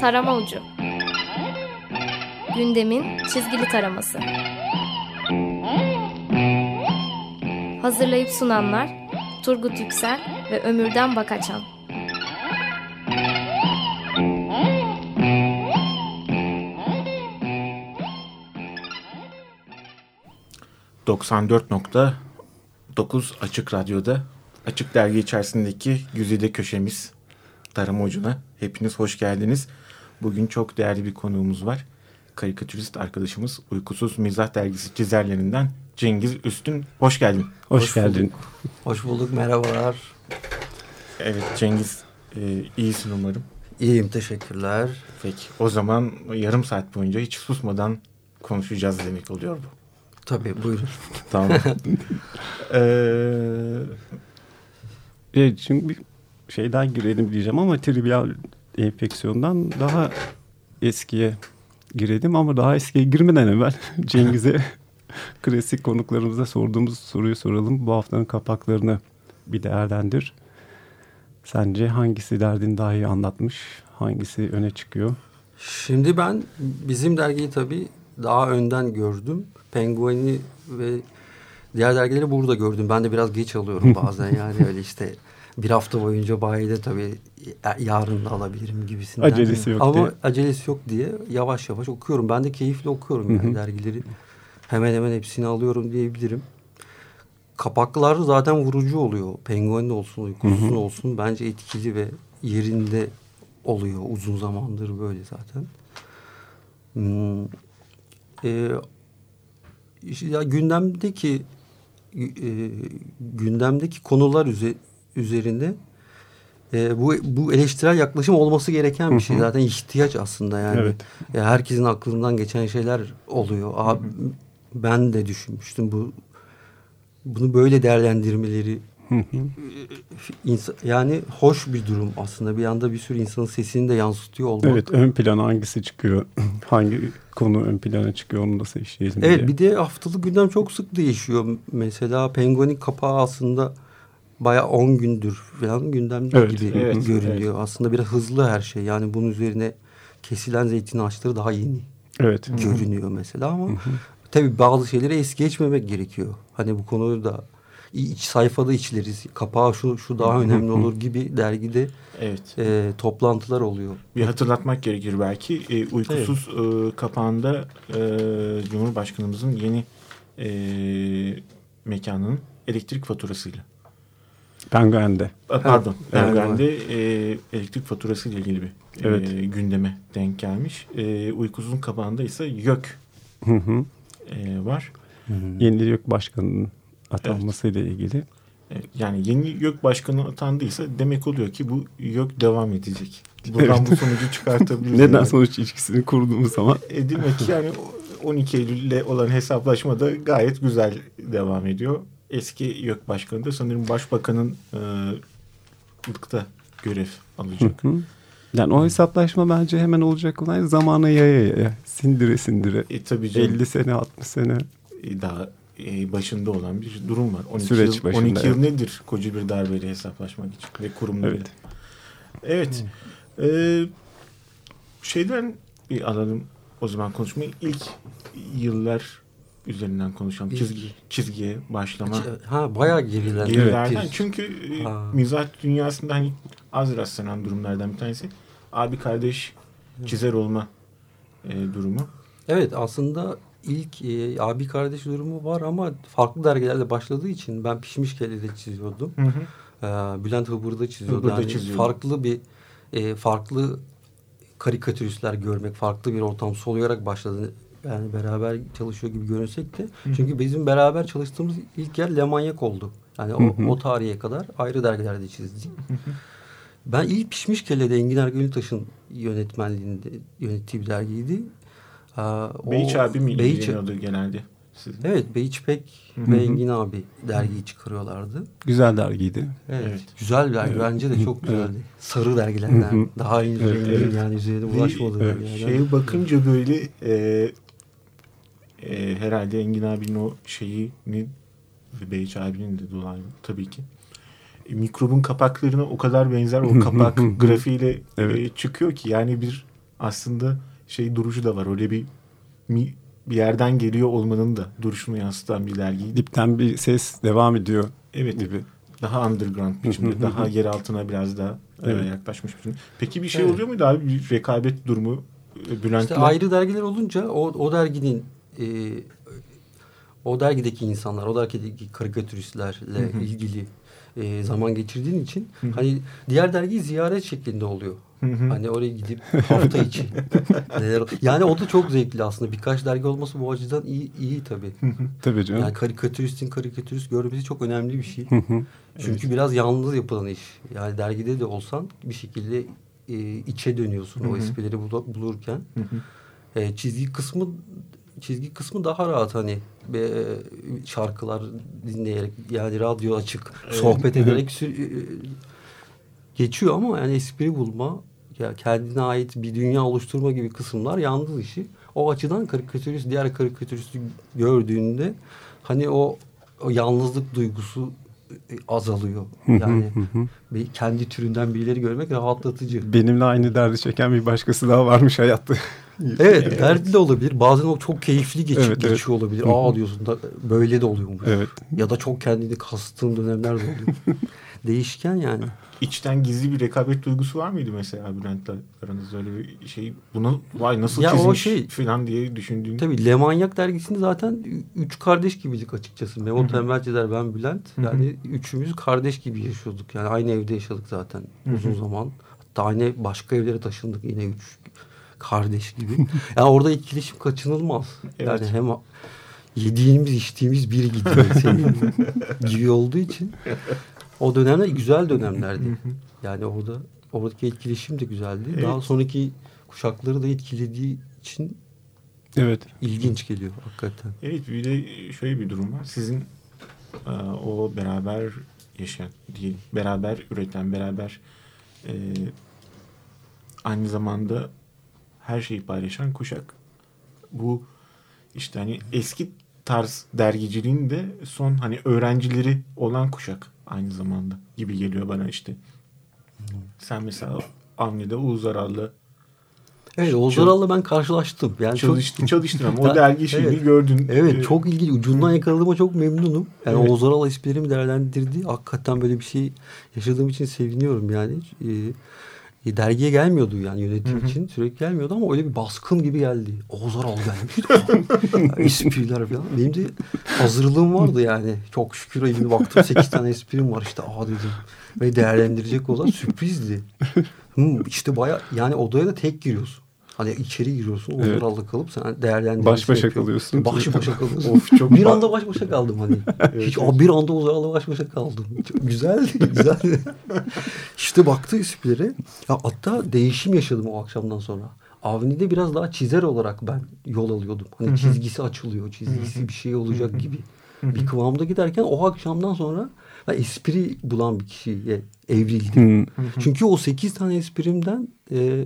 Tarama Ucu. Gündemin çizgili taraması. Hazırlayıp sunanlar Turgut Yüksel ve Ömürden Bakaçan 94.9 Açık Radyo'da Açık Dergi içerisindeki Güzide köşemiz Tarım Ucu'na. Hepiniz hoş geldiniz. Bugün çok değerli bir konuğumuz var. Karikatürist arkadaşımız Uykusuz Mizah Dergisi çizerlerinden Cengiz Üstün. Hoş geldin. Hoş, hoş geldin. Bulduk. Hoş bulduk, merhabalar. Evet Cengiz, e, iyisin umarım. İyiyim, teşekkürler. Peki, o zaman yarım saat boyunca hiç susmadan konuşacağız demek oluyor bu. Tabii buyurun. tamam. ee, evet, şimdi bir şeyden girelim diyeceğim ama trivial enfeksiyondan daha eskiye girelim ama daha eskiye girmeden evvel Cengiz'e klasik konuklarımıza sorduğumuz soruyu soralım. Bu haftanın kapaklarını bir değerlendir. Sence hangisi derdini daha iyi anlatmış? Hangisi öne çıkıyor? Şimdi ben bizim dergiyi tabii daha önden gördüm. Penguin'i ve diğer dergileri burada gördüm. Ben de biraz geç alıyorum bazen yani öyle işte bir hafta boyunca bayide tabii yarın da alabilirim gibisinden. Acelesi yok Ama diye. acelesi yok diye yavaş yavaş okuyorum. Ben de keyifle okuyorum yani dergileri. Hemen hemen hepsini alıyorum diyebilirim. Kapaklar zaten vurucu oluyor. Penguin olsun, uykusuz olsun bence etkili ve yerinde oluyor. Uzun zamandır böyle zaten. Hmm. Ee, ya gündemdeki e, gündemdeki konular üze, üzerinde e, bu bu eleştirel yaklaşım olması gereken bir şey zaten ihtiyaç aslında yani Evet. Ya herkesin aklından geçen şeyler oluyor. Abi, ben de düşünmüştüm bu bunu böyle değerlendirmeleri insan, yani hoş bir durum aslında bir anda bir sürü insanın sesini de yansıtıyor olmak. Evet ön plana hangisi çıkıyor? Hangi konu ön plana çıkıyor onu nasıl işleyelim Evet diye. bir de haftalık gündem çok sık değişiyor. Mesela Penguin'in kapağı aslında baya 10 gündür falan gündemde Evet, gibi evet, görünüyor. Aslında biraz hızlı her şey. Yani bunun üzerine kesilen zeytin ağaçları daha yeni Evet. görünüyor mesela ama tabii bazı şeyleri es geçmemek gerekiyor. Hani bu konuyu da iç sayfada içleriz. Kapağı şu şu daha önemli olur gibi dergide Evet. e, toplantılar oluyor. Bir hatırlatmak gerekir belki. E, uykusuz e, kapağında e, Cumhurbaşkanımızın yeni e, mekanının elektrik faturasıyla. Penguen'de. A, Pardon. Evet. Penguen'de e, elektrik faturası ile ilgili bir Evet. e, gündeme denk gelmiş. E, uykusuzun kapağında ise YÖK Hı hı. e, var. Yeni YÖK Başkanı'nın atanmasıyla ilgili. E, yani yeni YÖK başkanı atandıysa demek oluyor ki bu YÖK devam edecek. Buradan bu sonucu çıkartabiliriz. Neden yani. sonuç ilişkisini kurduğumuz zaman E, demek ki yani 12 Eylül'le olan hesaplaşma da gayet güzel devam ediyor. Eski YÖK başkanı da sanırım başbakanın e, lıkta görev alacak. Hı. Yani o hesaplaşma bence hemen olacak olan zamana yaya yaya. Sindire sindire. E, tabii canım. 50 sene 60 sene. e, daha e, başında olan bir durum var. 12 Süreç yıl, başında, 12 yıl evet. nedir koca bir darbeyle hesaplaşmak için ve kurumlarıyla. Evet. Evet. Ee, şeyden bir alalım o zaman konuşmayı. İlk yıllar üzerinden konuşalım. Çizgi, çizgiye başlama. Ha bayağı. Gerilerden. bir- Çünkü e, Ha. mizah dünyasında hani az rastlanan durumlardan bir tanesi. Abi kardeş çizer olma e, durumu. Evet aslında ilk e, abi kardeş durumu var ama farklı dergilerde başladığı için ben pişmiş kellede çiziyordum. Hı hı. Ee, Bülent Hıbır'da çiziyordu. Hıbır'da yani çiziyordu. farklı bir e, farklı karikatüristler görmek, farklı bir ortam soluyarak başladı. Yani beraber çalışıyor gibi görünsek de. Çünkü bizim beraber çalıştığımız ilk yer Lemanyak oldu. Yani o, o tarihe kadar ayrı dergilerde çizdik. Ben ilk Pişmiş Kelle'de Engin Ergüntaş'ın yönetmenliğinde yönettiği bir dergiydi. Aa, Beyiç abi mi Beyiç- ilgileniyordu genelde? Sizin? Evet Beyiç Pek ve Engin abi dergiyi çıkarıyorlardı. Güzel dergiydi. Evet. Evet. Güzel bir dergi. Evet. Bence de çok Evet. güzeldi. Sarı dergilerden. Daha iyi Evet, evet. yani üzerine Bir, bulaşmadı evet. Şeye bakınca böyle e, e, herhalde Engin abinin o şeyini ve Beyiç abinin de dolayı tabii ki. E, mikrobun kapaklarına o kadar benzer o kapak grafiğiyle Evet. e, çıkıyor ki yani bir aslında şey duruşu da var. Öyle bir mi- bir yerden geliyor olmanın da duruşunu yansıtan bir dergiydi. Dipten bir ses devam ediyor Evet. gibi. Daha underground biçimde, daha yer altına biraz daha e, Evet. yaklaşmış biçimde. Peki bir şey Evet. oluyor muydu abi? Bir rekabet durumu e, Bülent'le? İşte ayrı dergiler olunca o, o derginin e, o dergideki insanlar, o dergideki karikatüristlerle ilgili e, zaman geçirdiğin için hani diğer dergi ziyaret şeklinde oluyor. Hani oraya gidip hafta içi. yani o da çok zevkli aslında. Birkaç dergi olması bu açıdan iyi, iyi tabii. Tabii canım. Yani karikatüristin karikatürist görmesi çok önemli bir şey. Çünkü biraz yalnız yapılan iş. Yani dergide de olsan bir şekilde e, içe dönüyorsun o esprileri bul- bulurken. E, çizgi kısmı çizgi kısmı daha rahat hani e, şarkılar dinleyerek yani radyo açık sohbet ederek sü- e, geçiyor ama yani espri bulma ya kendine ait bir dünya oluşturma gibi kısımlar yalnız işi. O açıdan karikatürist diğer karikatüristi gördüğünde hani o, o yalnızlık duygusu azalıyor. Yani bir kendi türünden birileri görmek rahatlatıcı. Benimle aynı derdi çeken bir başkası daha varmış hayatta. Evet, dertli de olabilir. Bazen o çok keyifli geç, Evet, evet. geçiyor olabilir. Aa diyorsun da böyle de oluyormuş. Evet. Ya da çok kendini kastığın dönemler de oluyor. Değişken yani. İçten gizli bir rekabet duygusu var mıydı mesela Bülent'le aranızda öyle bir şey? Bunu vay nasıl Ya o çizmiş şey- falan diye düşündüğün. Tabii Le Manyak dergisinde zaten üç kardeş gibiydik açıkçası. Memo Tembelciler, ben Bülent. Yani üçümüz kardeş gibi yaşıyorduk. Yani aynı evde yaşadık zaten uzun zaman. Hatta aynı başka evlere taşındık yine üç kardeş gibi. yani orada etkileşim kaçınılmaz. Yani Evet. hem yediğimiz içtiğimiz biri gidiyor senin gibi olduğu için. O dönemler güzel dönemlerdi. Yani orada oradaki etkileşim de güzeldi. Evet. Daha sonraki kuşakları da etkilediği için Evet. ilginç geliyor hakikaten. Evet bir de şöyle bir durum var. Sizin e, o beraber yaşayan değil, beraber üreten, beraber e, aynı zamanda her şeyi paylaşan kuşak. Bu işte hani eski tarz dergiciliğin de son hani öğrencileri olan kuşak aynı zamanda gibi geliyor bana işte. Sen mesela Avni'de Uğuz Aral'la Evet Oğuz Aral'la ben karşılaştım. Yani çok, çalıştın, çalıştın ama o dergi şeyini evet. gördün. evet Ee, çok ilginç. Ucundan yakaladığıma çok memnunum. Yani Evet. Oğuz Aral esprilerimi değerlendirdi. Hakikaten böyle bir şey yaşadığım için seviniyorum yani. Ee, dergiye gelmiyordu yani yönetim için sürekli gelmiyordu ama öyle bir baskın gibi geldi. Oğuz Aral gelmiş. Espriler falan. Benim de hazırlığım vardı yani. Çok şükür elimde baktım 8 tane esprim var işte aa dedim. Ve değerlendirecek olan sürprizdi. Hmm, işte baya yani odaya da tek giriyorsun. Hani içeri giriyorsun. Oğuz Evet. Aral'la kalıp sen değerlendirmesi Baş başa yapıyorsun. kalıyorsun. Baş başa kalıyorsun. Of, çok bir anda baş başa kaldım hani. Hiç o bir anda Aral'la baş başa kaldım. Çok güzeldi, güzeldi. işte baktı esprileri. Ya hatta değişim yaşadım o akşamdan sonra. Avni'de biraz daha çizer olarak ben yol alıyordum. Hani çizgisi açılıyor, çizgisi bir şey olacak gibi. Bir kıvamda giderken o akşamdan sonra ben espri bulan bir kişiye evrildim. Hı. Çünkü o 8 tane esprimden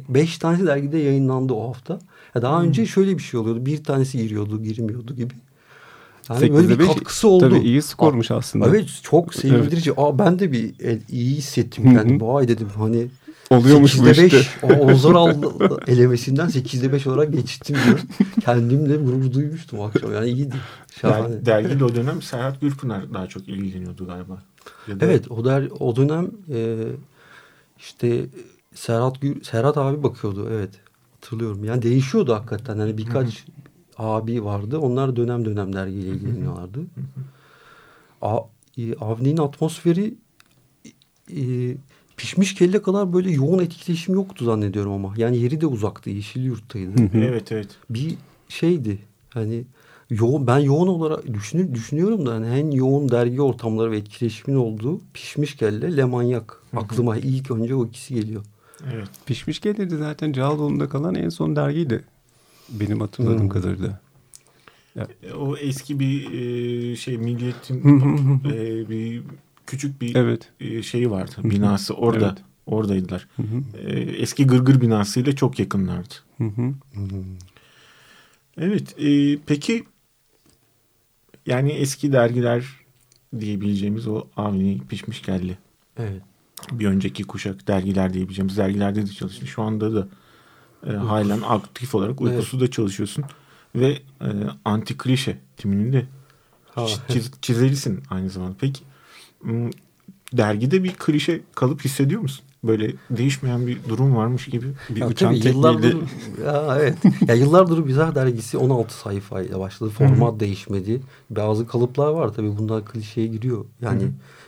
5 tanesi dergide yayınlandı o hafta. Ya daha önce şöyle bir şey oluyordu. Bir tanesi giriyordu, girmiyordu gibi. Yani böyle bir beş, katkısı oldu. Tabii iyi skormuş aslında. Evet çok sevindirici. Aa ben de bir e, iyi hissettim kendimi. Vay dedim hani Oluyormuş bu 8'de işte. 5 o Ozor aldı elemesinden 8'de 5 olarak geçtim diyor. Kendimle gurur duymuştum o akşam. Yani iyiydi. Şahane. Der, dergiyle o dönem Serhat Gürpınar daha çok ilgileniyordu galiba. Ya da- Evet o der o dönem e, işte Serhat Gür, Serhat abi bakıyordu evet hatırlıyorum. Yani değişiyordu hakikaten. Hani birkaç abi vardı. Onlar dönem dönem dergiyle ilgileniyorlardı. A, e, Avni'nin atmosferi e, pişmiş kelle kadar böyle yoğun etkileşim yoktu zannediyorum ama. Yani yeri de uzaktı. Yeşilyurt'taydı. Evet evet. bir şeydi. Hani yoğun ben yoğun olarak düşünür, düşünüyorum da hani en yoğun dergi ortamları ve etkileşimin olduğu pişmiş kelle Le Manyak. Aklıma ilk önce o ikisi geliyor. Evet. Pişmiş gelirdi zaten Cağaloğlu'nda kalan en son dergiydi. Benim hatırladığım Hmm. kadarıyla. E, O eski bir e, şey milliyetin e, bir küçük bir Evet. e, şeyi vardı. Binası orada. Evet. Oradaydılar. Hı hı. E, eski Gırgır binasıyla çok yakınlardı. Hı hı. Evet. e, peki yani eski dergiler diyebileceğimiz o Avni Pişmiş Kelli. Evet. Bir önceki kuşak dergiler diyebileceğimiz dergilerde de çalıştı. Şu anda da e, halen aktif olarak uykusuz da çalışıyorsun. Ve e, anti klişe timinin de Ha. çiz, çizerisin aynı zamanda. Peki dergide bir klişe kalıp hissediyor musun? Böyle değişmeyen bir durum varmış gibi. Bir Ya uçan tabii yıllardır, ya evet. ya yıllardır Mizah dergisi 16 sayfayla başladı. Format değişmedi. Bazı kalıplar var tabii bunlar klişeye giriyor. Yani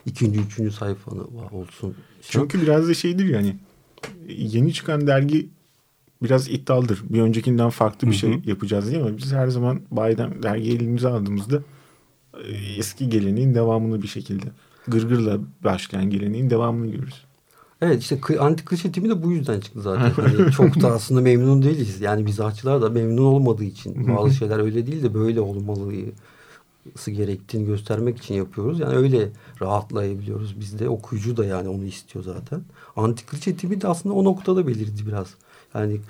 ikinci, üçüncü sayfanı olsun. Çünkü biraz da şeydir yani yeni çıkan dergi biraz iddialıdır. Bir öncekinden farklı bir şey yapacağız değil mi? Biz her zaman bayiden dergi elimize aldığımızda e, eski geleneğin devamını bir şekilde gırgırla başlayan geleneğin devamını görürüz. Evet işte kı- anti klişe timi de bu yüzden çıktı zaten. Hani çok da aslında memnun değiliz. Yani mizahçılar da memnun olmadığı için bazı şeyler öyle değil de böyle olmalısı gerektiğini göstermek için yapıyoruz. Yani öyle rahatlayabiliyoruz. Biz de okuyucu da yani onu istiyor zaten. Anti klişe timi de aslında o noktada belirdi biraz. Yani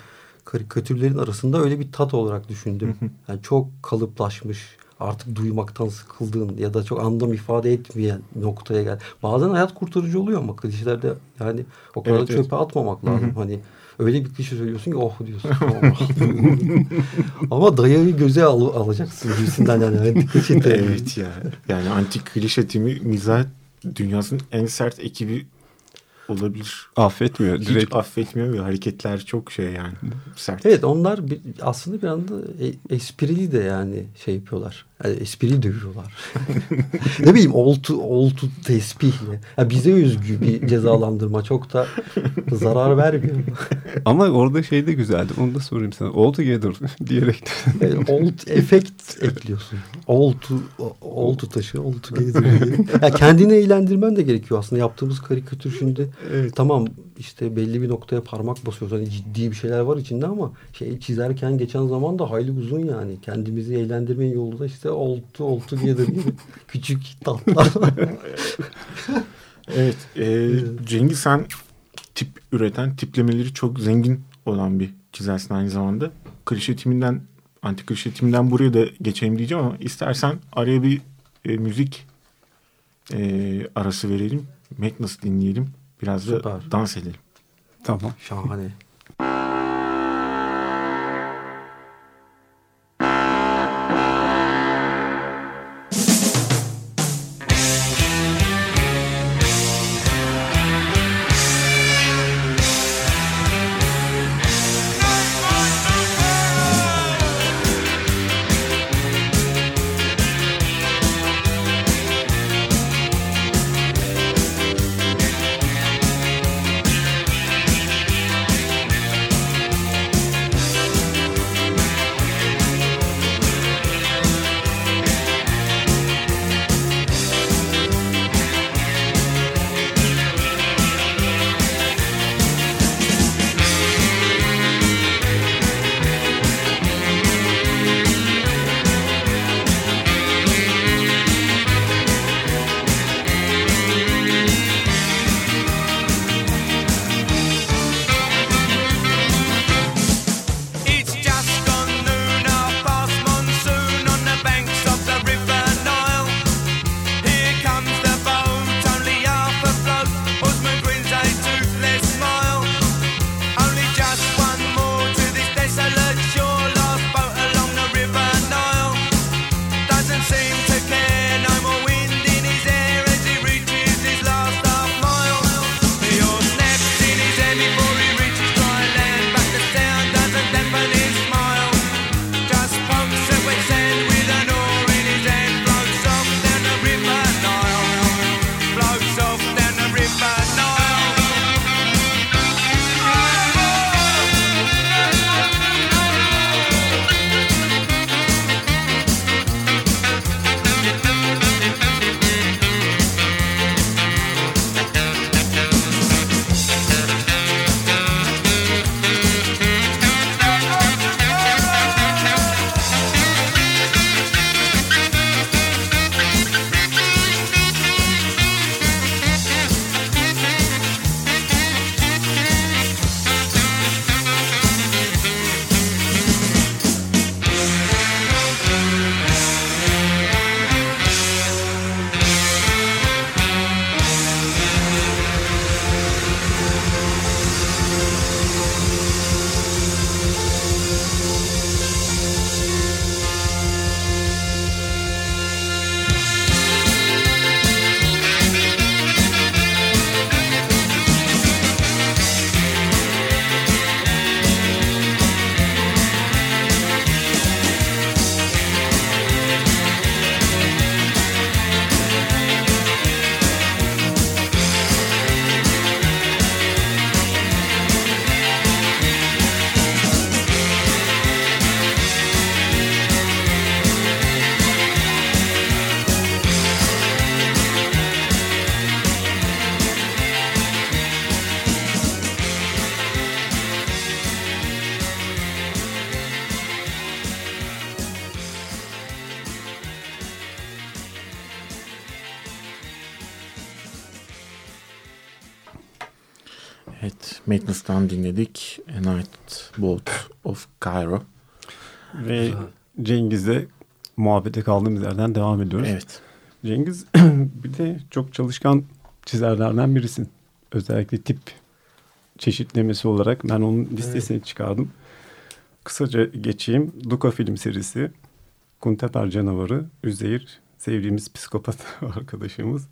karikatürlerin arasında öyle bir tat olarak düşündüm. Yani çok kalıplaşmış, artık duymaktan sıkıldığın ya da çok anlam ifade etmeyen noktaya gel. Bazen hayat kurtarıcı oluyor ama klişelerde yani o kadar Evet, evet. çöpe atmamak lazım. Hani öyle bir klişe söylüyorsun ki oh diyorsun. Ama dayağı göze al, alacaksın gibisinden yani. Anti klişe. Evet ya. Yani anti klişe timi mizah dünyasının en sert ekibi olabilir. affetmiyor. Hiç Direkt affetmiyor ve hareketler çok şey yani sert. Evet onlar bir, aslında bir anda e- esprili de yani şey yapıyorlar. Yani esprili dövüyorlar. ne bileyim oltu, oltu tespihle. Yani bize özgü bir cezalandırma çok da zarar vermiyor. ama orada şey de güzeldi. Onu da sorayım sana. All together diyerek. Yani old efekt ekliyorsun. Oltu, oltu taşı, oltu geziyor. Yani kendini eğlendirmen de gerekiyor aslında. Yaptığımız karikatür şimdi tamam işte belli bir noktaya parmak basıyoruz. Hani ciddi bir şeyler var içinde ama şey çizerken geçen zaman da hayli uzun yani. Kendimizi eğlendirmenin yolu da işte oltu oltu diye de küçük tatlar. Evet. e, Cengiz sen tip üreten, tiplemeleri çok zengin olan bir çizersin aynı zamanda. Klişe timinden, anti klişe timinden buraya da geçeyim diyeceğim ama istersen araya bir e, müzik e, arası verelim. Magnus dinleyelim. Biraz da Süper. dans edelim. tamam. Şahane. Evet, Madness'tan dinledik. A Night Boat of Cairo. Ve Cengiz'le muhabbete kaldığımız yerden devam ediyoruz. Evet. Cengiz bir de çok çalışkan çizerlerden birisin. Özellikle tip çeşitlemesi olarak ben onun listesini çıkardım. Kısaca geçeyim. Duka film serisi, Kunteper Canavarı, Üzeyir, sevdiğimiz psikopat arkadaşımız,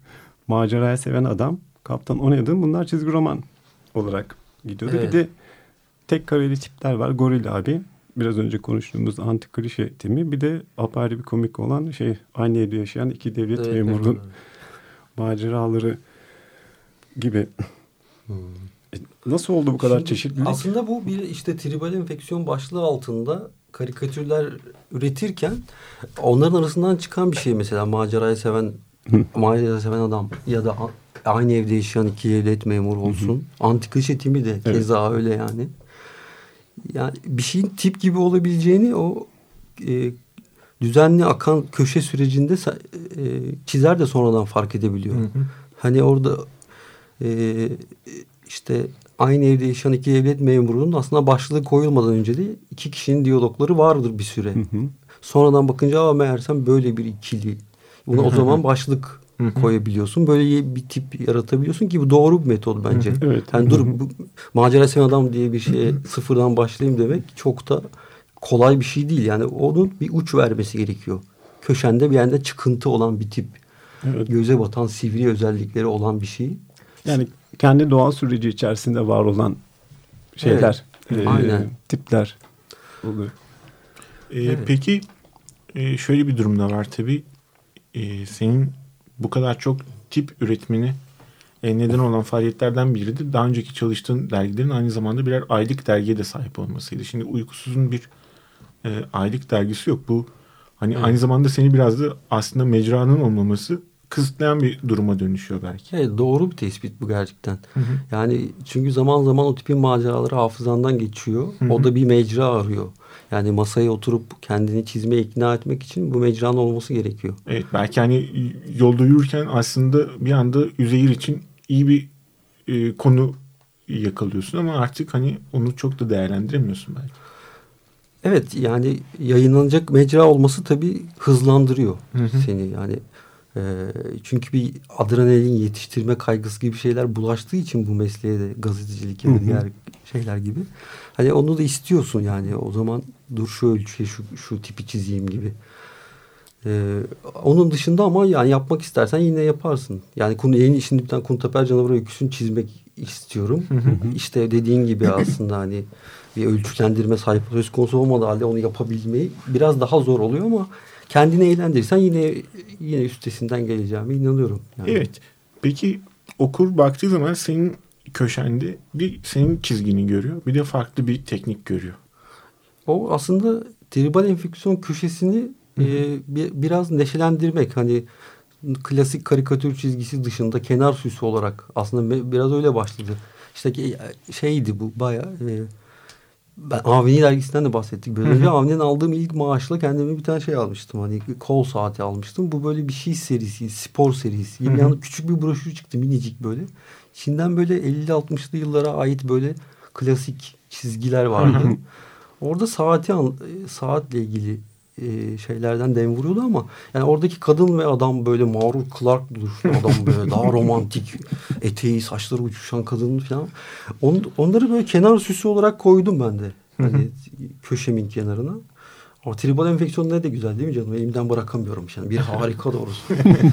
Macerayı Seven Adam, Kaptan Onedin bunlar çizgi roman olarak gidiyordu. Evet. Bir de tek kareli tipler var. Goril abi, biraz önce konuştuğumuz anti klişe timi. Bir de apayrı bir komik olan şey aynı evde yaşayan iki devlet Evet, memurunun evet. maceraları gibi. Hmm. E, Nasıl oldu bu kadar Şimdi çeşitlilik? Aslında bu bir işte tribal enfeksiyon başlığı altında karikatürler üretirken onların arasından çıkan bir şey mesela macerayı seven macerayı seven adam ya da aynı evde yaşayan iki devlet memuru olsun. Antika timi de Evet. keza öyle yani. Yani bir şeyin tip gibi olabileceğini o e, düzenli akan köşe sürecinde e, çizer de sonradan fark edebiliyor. Hani orada e, işte aynı evde yaşayan iki devlet memurunun aslında başlığı koyulmadan önce de iki kişinin diyalogları vardır bir süre. Hı hı. Sonradan bakınca aa meğersem böyle bir ikili. Buna o zaman başlık koyabiliyorsun. Böyle bir tip yaratabiliyorsun ki bu doğru bir metod bence. Evet. Yani dur bu, macera seven adam diye bir şeye sıfırdan başlayayım demek çok da kolay bir şey değil. Yani onun bir uç vermesi gerekiyor. Köşende bir yerde çıkıntı olan bir tip. Evet. Göze batan sivri özellikleri olan bir şey. Yani kendi doğal süreci içerisinde var olan şeyler, Evet, e, aynen. tipler oluyor. Ee, Peki e, şöyle bir durumda var tabii. Ee, senin bu kadar çok tip üretmeni e, neden olan faaliyetlerden biri de daha önceki çalıştığın dergilerin aynı zamanda birer aylık dergiye de sahip olmasıydı. Şimdi Uykusuz'un bir e, aylık dergisi yok. Bu hani aynı zamanda seni biraz da aslında mecranın olmaması kısıtlayan bir duruma dönüşüyor belki. Evet doğru bir tespit bu gerçekten. Yani çünkü zaman zaman o tipin maceraları hafızandan geçiyor. O da bir mecra arıyor. Yani masaya oturup kendini çizmeye ikna etmek için bu mecranın olması gerekiyor. Evet belki hani yolda yürürken aslında bir anda Üzeyir için iyi bir e, konu yakalıyorsun ama artık hani onu çok da değerlendiremiyorsun belki. Evet yani yayınlanacak mecra olması tabii hızlandırıyor seni yani. e, çünkü bir adrenalin yetiştirme kaygısı gibi şeyler bulaştığı için bu mesleğe de gazetecilik ya da diğer şeyler gibi. Hani onu da istiyorsun yani o zaman dur şu ölçüye şu, şu tipi çizeyim gibi. Ee, onun dışında ama yani yapmak istersen yine yaparsın. Yani konu yeni şimdi bir tane Kuntaper canavarı öyküsünü çizmek istiyorum. İşte dediğin gibi aslında hani bir ölçülendirme sahip söz konusu olmadığı halde onu yapabilmeyi biraz daha zor oluyor ama kendini eğlendirirsen yine yine üstesinden geleceğime inanıyorum. Yani. Evet. Peki okur baktığı zaman senin köşende bir senin çizgini görüyor. Bir de farklı bir teknik görüyor. O aslında tribal enfeksiyon köşesini e, bir, biraz neşelendirmek. Hani klasik karikatür çizgisi dışında kenar süsü olarak aslında biraz öyle başladı. İşte ki- şeydi bu baya e, ben Avni dergisinden de bahsettik. Böyle önce Avni'den aldığım ilk maaşla kendime bir tane şey almıştım. Hani kol saati almıştım. Bu böyle bir şey serisi, spor serisi. Yani yanında küçük bir broşür çıktı minicik böyle. İçinden böyle 50-60'lı yıllara ait böyle klasik çizgiler vardı. Orada saati saatle ilgili e, şeylerden dem vuruyordu ama yani oradaki kadın ve adam böyle mağrur Clark duruşlu adam böyle daha romantik eteği saçları uçuşan kadın falan. On, onları böyle kenar süsü olarak koydum ben de. Hani köşemin kenarına. Ama tribal enfeksiyon ne de güzel değil mi canım? Elimden bırakamıyorum yani. Bir harika doğrusu.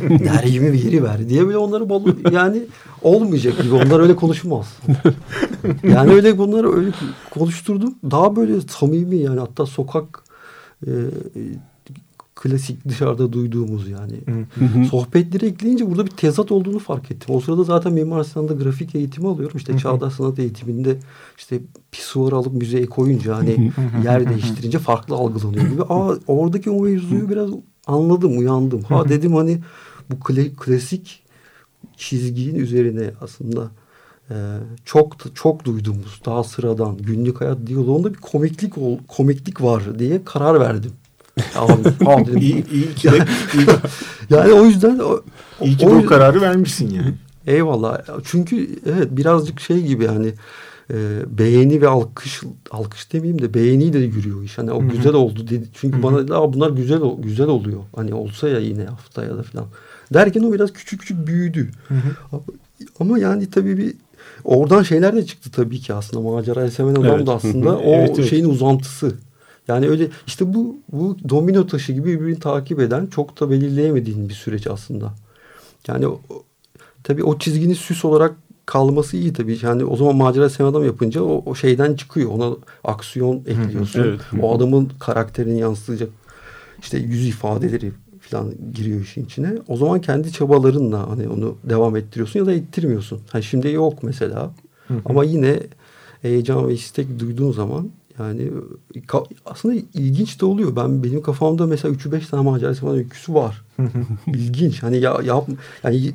Dergimi bir yeri ver diye böyle onları bol yani olmayacak gibi. Onlar öyle konuşmaz. yani öyle bunları öyle konuşturdum. Daha böyle samimi yani hatta sokak e, klasik dışarıda duyduğumuz yani. Sohbetleri ekleyince burada bir tezat olduğunu fark ettim. O sırada zaten Mimar Sinan'da grafik eğitimi alıyorum. İşte Çağdaş Sanat eğitiminde işte pisuvarı alıp müzeye koyunca hani yer değiştirince farklı algılanıyor gibi. Aa oradaki o mevzuyu biraz anladım, uyandım. Ha dedim hani bu kla- klasik çizginin üzerine aslında e, çok çok duyduğumuz daha sıradan günlük hayat diyaloğunda bir komiklik ol, komiklik var diye karar verdim. Dedim, İyi, iyi ki de, iyi, yani o yüzden o, iyi ki o o kararı vermişsin yani. Eyvallah. Çünkü evet birazcık şey gibi hani e, beğeni ve alkış alkış demeyeyim de beğeni de yürüyor iş. Hani o güzel oldu dedi. Çünkü bana Aa, bunlar güzel güzel oluyor. Hani olsa ya yine haftaya da falan. Derken o biraz küçük küçük büyüdü. Ama, ama yani tabii bir oradan şeyler de çıktı tabii ki aslında macerayı seven adam Evet. da aslında o Evet, evet. şeyin uzantısı. Yani öyle işte bu bu domino taşı gibi birbirini takip eden çok da belirleyemediğin bir süreç aslında. Yani tabii o çizginin süs olarak kalması iyi tabii. Yani o zaman macera seven adam yapınca o, o şeyden çıkıyor. Ona aksiyon ekliyorsun. Evet. O adamın karakterini yansıtacak işte yüz ifadeleri falan giriyor işin içine. O zaman kendi çabalarınla hani onu devam ettiriyorsun ya da ettirmiyorsun. Hani şimdi yok mesela. Ama yine heyecan ve istek duyduğun zaman yani aslında ilginç de oluyor. Ben benim kafamda mesela 3-5 tane macera seven öyküsü var. İlginç. Hani ya yap yani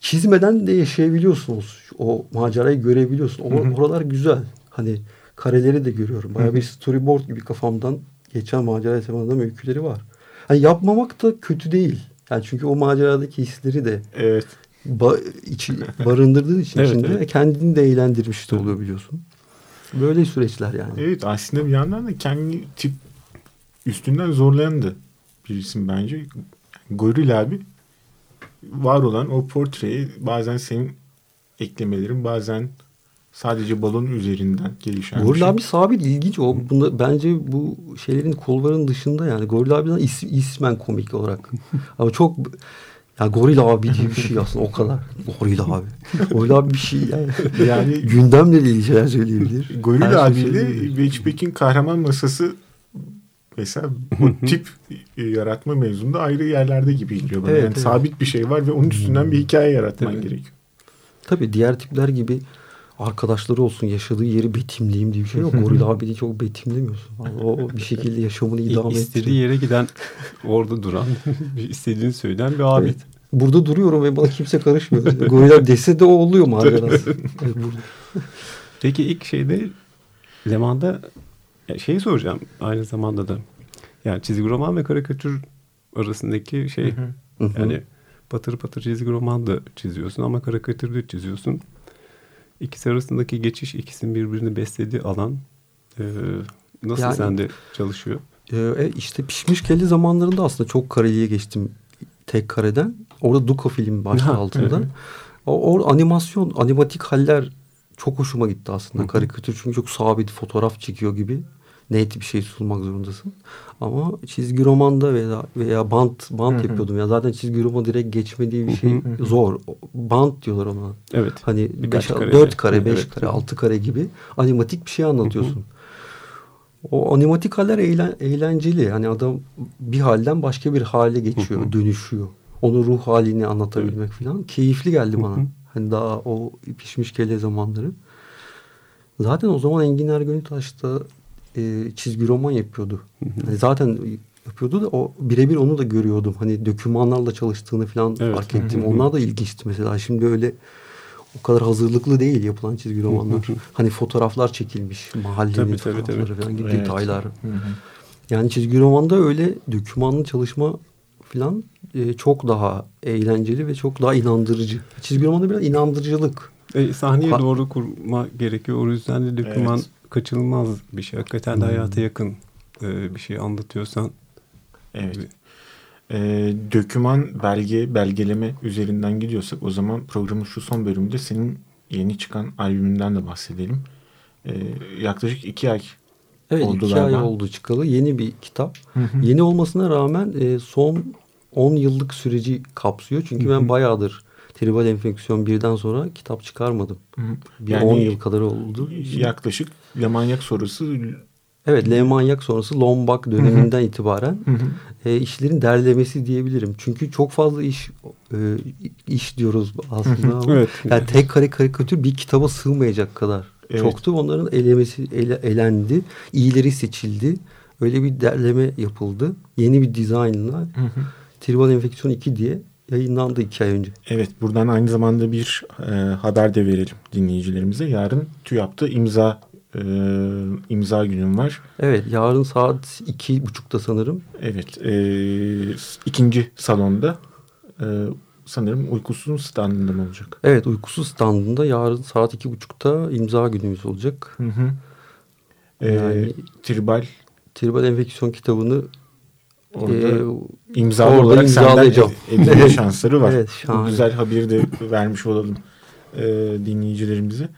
çizmeden de yaşayabiliyorsunuz. O macerayı görebiliyorsun. O, oralar güzel. Hani kareleri de görüyorum. Bayağı bir storyboard gibi kafamdan geçen macera adam öyküleri var. Hani yapmamak da kötü değil. Yani çünkü o maceradaki hisleri de Evet. ba- içi, barındırdığı için Evet, içinde evet. kendini de eğlendirmiş de oluyor biliyorsun. Böyle süreçler yani. Evet aslında bir yandan da kendi tip üstünden zorlayan da bir isim bence. Goril abi var olan o portreyi bazen senin eklemelerin bazen sadece balon üzerinden gelişen Goril şey. abi sabit ilginç o. Bunda, bence bu şeylerin kulvarın dışında yani. Goril abiden is, ismen komik olarak. Ama çok ya Goril abi diye bir şey aslında o kadar. Goril abi. Goril abi bir şey yani. Yani Gündemle ilgili şeyler söyleyebilir. Her Goril şey abiyle. Beachback'in kahraman masası mesela o tip e, yaratma mevzunda ayrı yerlerde gibi geliyor bana. Evet, yani evet. sabit bir şey var ve onun üstünden bir hikaye yaratman Evet. gerekiyor. Tabii diğer tipler gibi arkadaşları olsun yaşadığı yeri betimleyeyim diye bir şey yok. Goril abi de çok betimlemiyorsun. O bir şekilde yaşamını idame İstediği ettiriyor. yere giden orada duran istediğini söyleyen bir abi. Evet. Burada duruyorum ve bana kimse karışmıyor. Goril abi dese de o oluyor macerası. Evet, burada. Peki ilk şeyde Leman'da şeyi soracağım aynı zamanda da. Yani çizgi roman ve karikatür arasındaki şey Hı hı. yani patır patır çizgi roman da çiziyorsun ama karikatür de çiziyorsun. İkisi arasındaki geçiş ikisinin birbirini beslediği alan e, nasıl Yani- sende çalışıyor? Ee, işte pişmiş kelle zamanlarında aslında çok kareliğe geçtim tek kareden. Orada Duka film başta Ha, altında. evet. O, o animasyon, animatik haller çok hoşuma gitti aslında. Karikatür çünkü çok sabit fotoğraf çekiyor gibi. Net bir şey sunmak zorundasın. Ama çizgi romanda veya veya bant bant yapıyordum ya. Zaten çizgi roma direkt geçme diye bir şey zor. Bant diyorlar ona. Evet. Hani Birkaç beş, kare. dört kare, beş Evet. kare, altı kare gibi animatik bir şey anlatıyorsun. O animatik haller eğlen, eğlenceli. Hani adam bir halden başka bir hale geçiyor, dönüşüyor. Onun ruh halini anlatabilmek falan keyifli geldi bana. Hani daha o pişmiş kelle zamanları. Zaten o zaman Engin Ergönütaş da e, çizgi roman yapıyordu. Hani zaten yapıyordu da o birebir onu da görüyordum. Hani dokümanlarla çalıştığını falan Evet. fark ettim. Onlar da ilginçti mesela. Şimdi öyle o kadar hazırlıklı değil yapılan çizgi romanlar. hani fotoğraflar çekilmiş. Mahallenin Tabii, tabii, fotoğrafları tabii. falan gibi Evet. detaylar. Yani çizgi romanda öyle dokümanlı çalışma falan e, çok daha eğlenceli ve çok daha inandırıcı. Çizgi romanda biraz inandırıcılık. E, sahneye Ha- doğru kurma gerekiyor. O yüzden de doküman Evet. Kaçınılmaz bir şey. Hakikaten de hayata yakın e, bir şey anlatıyorsan. Evet. Ee, döküman belge, belgeleme üzerinden gidiyorsak o zaman programın şu son bölümünde senin yeni çıkan albümünden de bahsedelim. Ee, yaklaşık iki ay Evet Oldu iki ay galiba. oldu çıkalı. Yeni bir kitap. Yeni olmasına rağmen e, son 10 yıllık süreci kapsıyor. Çünkü ben bayağıdır tribal enfeksiyon birden sonra kitap çıkarmadım. Bir Yani 10 yıl kadar oldu. yaklaşık Lemanyak sonrası Evet, Le Manyak sonrası Lombak döneminden itibaren e, işlerin derlemesi diyebilirim. Çünkü çok fazla iş e, iş diyoruz aslında ama Evet. yani tek kare karikatür bir kitaba sığmayacak kadar Evet. çoktu. Onların elemesi ele, elendi, iyileri seçildi. Öyle bir derleme yapıldı. Yeni bir dizaynla Tribal Enfeksiyon 2 diye yayınlandı iki ay önce. Evet buradan aynı zamanda bir e, haber de verelim dinleyicilerimize. Yarın TÜYAP'ta imza e, imza günüm var. Evet, yarın saat iki buçukta sanırım. Evet e, ikinci salonda e, sanırım uykusuz standında mı olacak? Evet uykusuz standında yarın saat iki buçukta imza günümüz olacak. Hı hı. Ee, Yani- tribal Tribal enfeksiyon kitabını orada e, imzalı orada olarak senden imzalayacağım. ed- edinme şansları var. Evet, Bu güzel haberi de vermiş olalım e, dinleyicilerimize.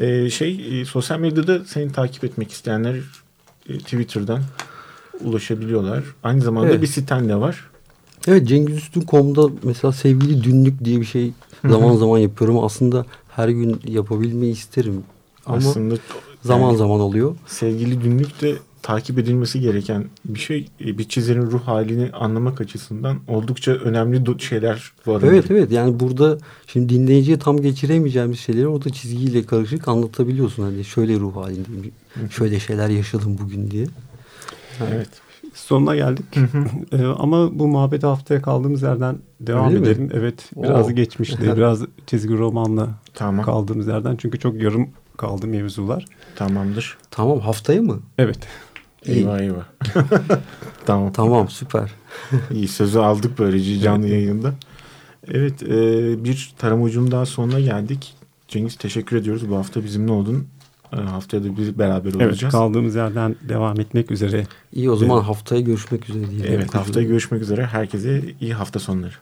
E, şey e, sosyal medyada seni takip etmek isteyenler e, Twitter'dan ulaşabiliyorlar. Aynı zamanda Evet. bir siten de var. Evet cengizüstün.com'da mesela sevgili dünlük diye bir şey zaman zaman yapıyorum. Aslında her gün yapabilmeyi isterim. Ama Aslında zaman yani zaman oluyor. sevgili günlük de takip edilmesi gereken bir şey. E, Bir çizerin ruh halini anlamak açısından oldukça önemli şeyler var. Evet evet yani burada şimdi dinleyiciye tam geçiremeyeceğimiz şeyleri orada çizgiyle karışık anlatabiliyorsun. Hani şöyle ruh halindeyim, şöyle şeyler yaşadım bugün diye. Evet. Sonuna geldik. Ee, ama bu muhabbet haftaya kaldığımız yerden devam Öyle mi? edelim. Evet biraz Oo. geçmişte biraz çizgi romanla Tamam. kaldığımız yerden. Çünkü çok yarım kaldı mevzular. Tamamdır. Tamam haftaya mı? Evet. Eyvah eyvah. tamam. Tamam süper. İyi sözü aldık böylece canlı yayında. Evet e, bir tarım ucunun daha sonuna geldik. Cengiz teşekkür ediyoruz. Bu hafta bizimle oldun. E, haftaya da biz beraber Evet olacağız. kaldığımız yerden devam etmek üzere. İyi o zaman haftaya görüşmek üzere diyelim. Evet haftaya görüşmek üzere. Herkese iyi hafta sonları.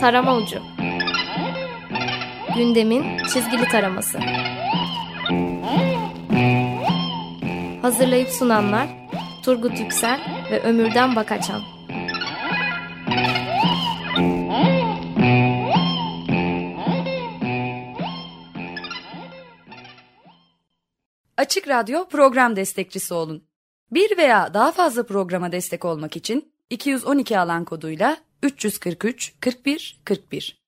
Tarama Ucu Gündemin çizgili taraması Hazırlayıp sunanlar Turgut Yüksel ve Ömürden Bakaçan Açık Radyo program destekçisi olun. Bir veya daha fazla programa destek olmak için 212 alan koduyla 343 41 41